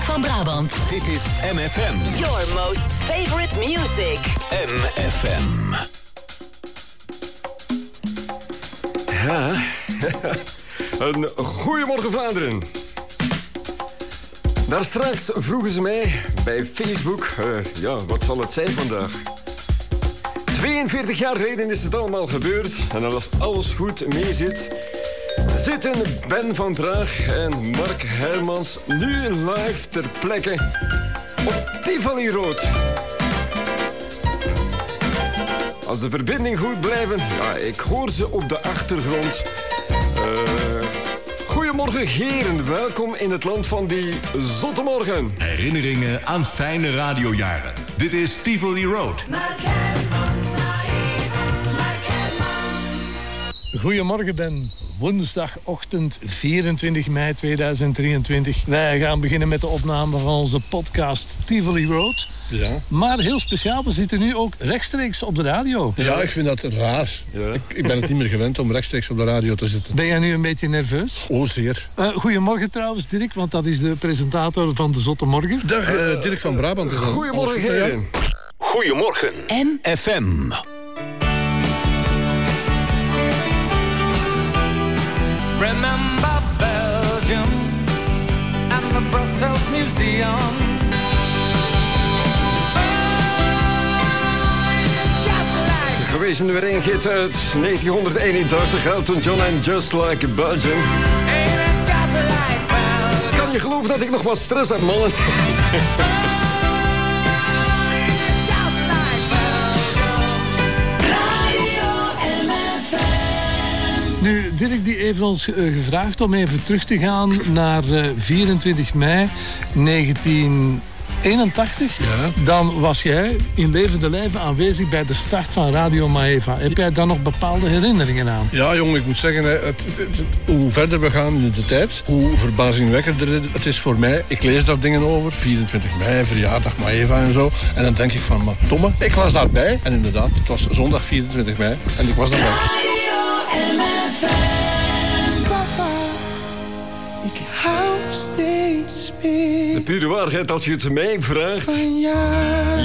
Van Brabant. Dit is MFM. Your most favorite music. MFM. Ja, een goedemorgen Vlaanderen. Daar straks vroegen ze mij bij Facebook, eh, ja, wat zal het zijn vandaag? 42 jaar geleden is het allemaal gebeurd en als alles goed meezit, zitten Ben van Praag en Mark Hermans nu live ter plekke op Tivoli Rood. Als de verbinding goed blijven, ja, ik hoor ze op de achtergrond. Eh, goedemorgen heren, welkom in het land van die zotte morgen. Herinneringen aan fijne radiojaren. Dit is Tivoli Road. Goedemorgen Ben. Woensdagochtend 24 mei 2023. Wij gaan beginnen met de opname van onze podcast Tivoli Road. Ja. Maar heel speciaal, we zitten nu ook rechtstreeks op de radio. ja, ik vind dat raar. Ja. Ik, ik ben het niet meer gewend om rechtstreeks op de radio te zitten. Ben jij nu een beetje nerveus? Oh, zeer. Eh, goedemorgen trouwens, Dirk, want dat is de presentator van de Zotte Morgen. Dag, eh, Dirk van Brabant. Goedemorgen alles goed met jou? heren. Goedemorgen. FM. Remember Belgium and the Brussels Museum. Geweest nummer 1 hit uit 1981, Elton John en Just Like Belgium. like Belgium? Kan je geloven dat ik nog wat stress heb, mannen? Dirk die heeft ons eh, gevraagd om even terug te gaan naar eh, 24 mei 1981. Ja. Dan was jij in levende lijven aanwezig bij de start van Radio Maeva. Heb jij daar nog bepaalde herinneringen aan? Ja, jongen, ik moet zeggen, hè, het, het- het- hoe verder we gaan in de tijd, hoe verbazingwekkender het is voor mij. Ik lees daar dingen over, 24 mei, verjaardag Maeva en zo. En dan denk ik van, maar domme, ik was daarbij. En inderdaad, het was zondag 24 mei en ik was daarbij. Ik hou steeds meer De pure waarheid als je het mij vraagt. van jou.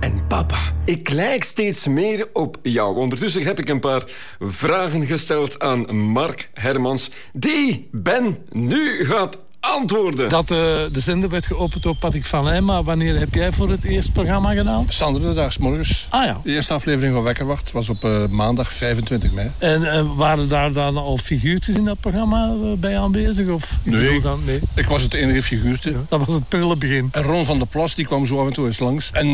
En papa, ik lijk steeds meer op jou. Ondertussen heb ik een paar vragen gesteld aan Mark Hermans, die Ben nu gaat antwoorden. Dat eh, de zender werd geopend door Patrick van Heijn, maar wanneer heb jij voor het eerst programma gedaan? Sander, de daags morgens. Ah ja. De eerste aflevering van Wekkerwacht was op eh, maandag 25 mei. En eh, waren daar dan al figuurtjes in dat programma bij aanwezig? Of, ik Nee. Dan, nee. Ik was het enige figuurtje. Dat was het prille begin. En Ron van der Plas die kwam zo af en toe eens langs. En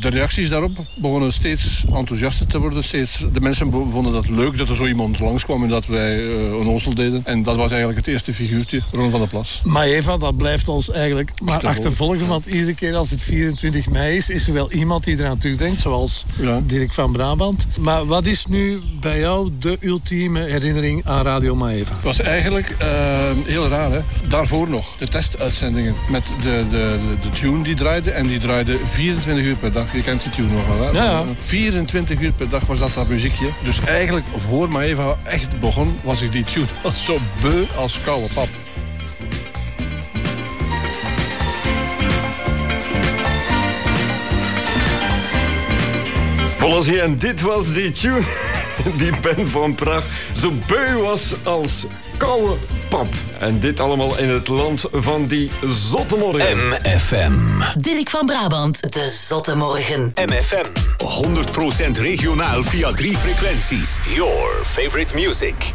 de reacties daarop begonnen steeds enthousiaster te worden. Steeds, de mensen vonden dat leuk dat er zo iemand langskwam en dat wij een onzel deden. En dat was eigenlijk het eerste figuurtje, Ron van der Plas. Maar Eva, dat blijft ons eigenlijk maar Achtervolgen. Want iedere keer als het 24 mei is, is er wel iemand die eraan terugdenkt. Zoals Ja. Dirk van Brabant. Maar wat is nu bij jou de ultieme herinnering aan Radio Maeva? Het was eigenlijk eh, heel raar, hè. Daarvoor nog, de testuitzendingen met de, de, de, de tune die draaide. En die draaide 24 uur per dag. Je kent die tune nog wel, hè? Ja, ja. 24 uur per dag was dat dat muziekje. Dus eigenlijk, voor Maeva echt begon, was ik die tune al zo beu als koude pap. Volgens je, en dit was die tune die Ben van Praag zo beu was als koude pap. En dit allemaal in het land van die zotte morgen. MFM. Dirk van Brabant, de Zotte Morgen. MFM. 100% regionaal via drie frequenties. Your favorite music.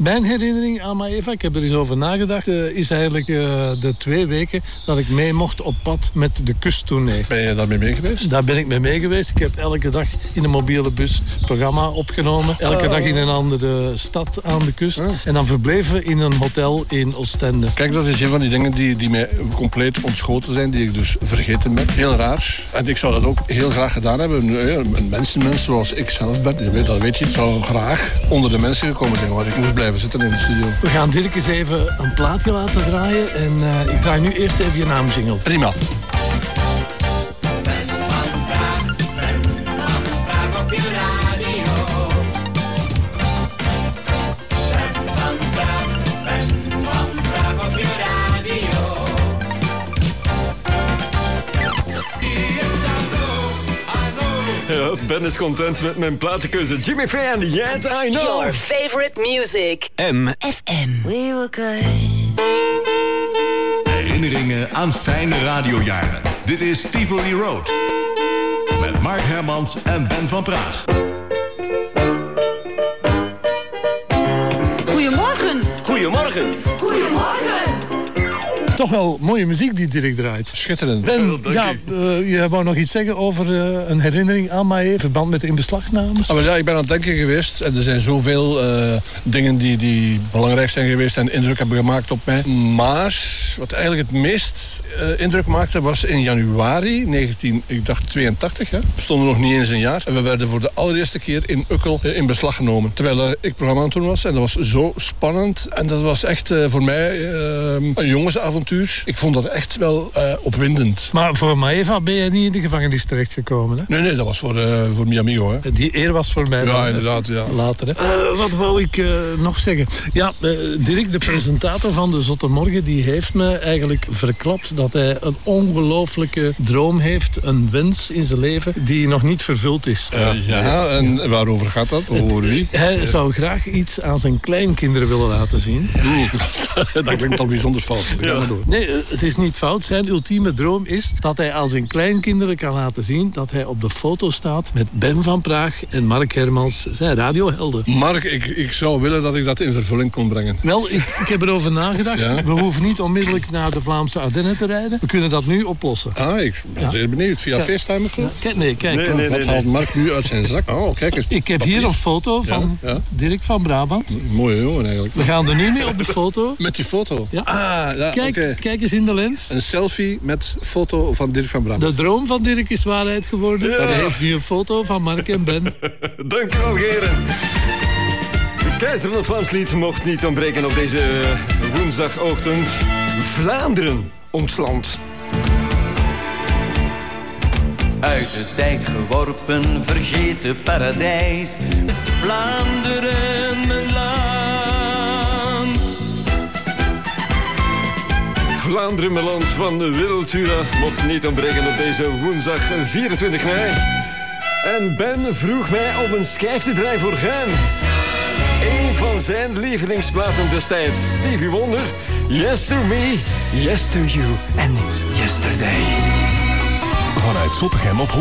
Mijn herinnering aan Maeva, ik heb er eens over nagedacht, eh, is eigenlijk eh, de twee weken dat ik mee mocht op pad met de kusttournee. Ben je daarmee mee geweest? Daar ben ik mee mee geweest. Ik heb elke dag in een mobiele bus programma opgenomen. Elke dag in een andere stad aan de kust. En dan verbleven we in een hotel in Oostende. Kijk, dat is een van die dingen die, die mij compleet ontschoten zijn, die ik dus vergeten ben. Heel raar. En ik zou dat ook heel graag gedaan hebben. Een, mensenmens zoals ik zelf ben, dat weet je, ik zou graag onder de mensen gekomen zijn, maar ik moest blijven zitten in de studio. We gaan Dirk eens even een plaatje laten draaien. En eh, ik draai nu eerst even je naamjingle. Prima. Ben is content met mijn platenkeuze. Jimmy Fan, Yet I Know. Your favorite music. M. FM. We were good. Herinneringen aan fijne radiojaren. Dit is Tivoli Road. Met Mark Hermans en Ben van Praag. Toch wel mooie muziek die Dirk draait. Schitterend. Ben, ja, eh, je wou nog iets zeggen over eh, een herinnering aan mij in verband met de inbeslagnames? Ah, maar ja, ik ben aan het denken geweest. En er zijn zoveel eh, dingen die, die belangrijk zijn geweest en indruk hebben gemaakt op mij. Maar wat eigenlijk het meest eh, indruk maakte was in januari 19, ik dacht 82. Hè. We stonden nog niet eens een jaar. En we werden voor de allereerste keer in Ukkel in beslag genomen. Terwijl ik programma aan het doen was. En dat was zo spannend. En dat was echt eh, voor mij een jongensavontuur. Ik vond dat echt wel eh, opwindend. Maar voor Maeva ben je niet in de gevangenis terechtgekomen, hè? Nee, nee, dat was voor, eh voor mi amigo. Hè. Die eer was voor mij. Ja, dan, inderdaad. Ja. Later, hè. Eh, wat wou ik eh, nog zeggen? Ja, eh, Dirk, de presentator van de Zotte Morgen, die heeft me eigenlijk verklapt dat hij een ongelooflijke droom heeft, een wens in zijn leven die nog niet vervuld is. Ja, en waarover gaat dat? Over wie? Hij zou graag iets aan zijn kleinkinderen willen laten zien. Oeh, dat klinkt al bijzonder fout. Ga maar Nee, eh, het is niet fout. Zijn ultieme droom is dat hij aan zijn kleinkinderen kan laten zien dat hij op de foto staat met Ben van Praag en Mark Hermans, zijn radiohelden. Mark, ik, ik zou willen dat ik dat in vervulling kon brengen. Wel, ik, ik heb erover nagedacht. Ja? We hoeven niet onmiddellijk naar de Vlaamse Ardennen te rijden. We kunnen dat nu oplossen. Ah, ik ben zeer benieuwd. Via Ja. FaceTime of zo? Ja, kijk, nee, kijk. Nee, nee, Wat nee. haalt Mark nu uit zijn zak? Oh, kijk eens. Ik heb hier een foto van Ja, ja. Dirk van Brabant. Mooie jongen eigenlijk. We gaan er nu mee op de foto. Met die foto? Ja. Ah, ja, Kijk. kijk eens in de lens. Een selfie met foto van Dirk van Brabant. De droom van Dirk is waarheid geworden. Maar hij heeft nu een foto van Mark en Ben. Dankjewel, heren. De keizer van het Vlaams lied mocht niet ontbreken op deze eh, woensdagochtend. Vlaanderen, ons land. Uit de dijk geworpen, vergeten paradijs is Vlaanderen mijn land. Vlaanderen, mijn land van Wiltura, mocht niet ontbreken op deze woensdag 24 mei. En Ben vroeg mij om een schijf te draaien voor Gent. Een van zijn lievelingsplaten destijds. Stevie Wonder, Yes to Me, Yes to You en Yesterday. Vanuit Zottegem op 107.6.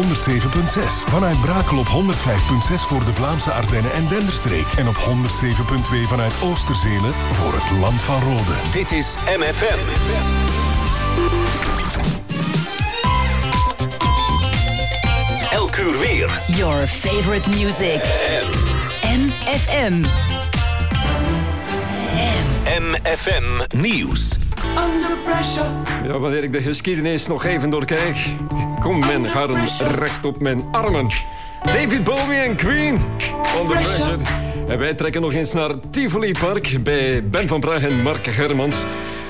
Vanuit Brakel op 105.6 voor de Vlaamse Ardennen en Denderstreek. En op 107.2 vanuit Oosterzelen voor het Land van Rode. Dit is MFM. Elk uur weer. Your favorite music. MFM. MFM Nieuws. Under pressure. Ja, wanneer ik de geschiedenis nog even doorkijk, komt mijn haren recht op mijn armen. David Bowie en Queen, Under Pressure. En wij trekken nog eens naar Tivoli Park bij Ben van Praag en Mark Germans.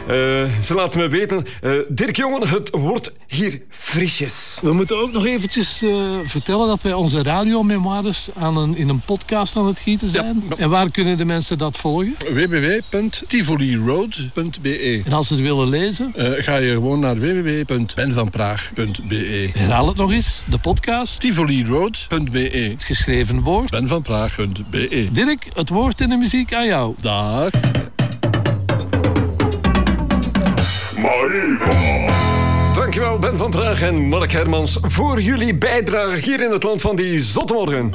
Eh, ze laten me weten, eh, Dirk Jongen, het wordt hier frisjes. We moeten ook nog eventjes eh, vertellen dat wij onze radiomemoires aan een, in een podcast aan het gieten zijn. Ja. En waar kunnen de mensen dat volgen? www.tivoliroad.be En als ze het willen lezen, Eh, Ga je gewoon naar www.benvanpraag.be herhaal het nog eens. De podcast, tivoliroad.be het geschreven woord. benvanpraag.be Dirk, het woord en de muziek aan jou. Dag. Dankjewel Ben van Praag en Mark Hermans voor jullie bijdrage hier in het land van die zotmorgen.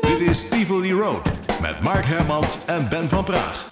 Dit is Tivoli Road. Met Mark Hermans en Ben van Praag.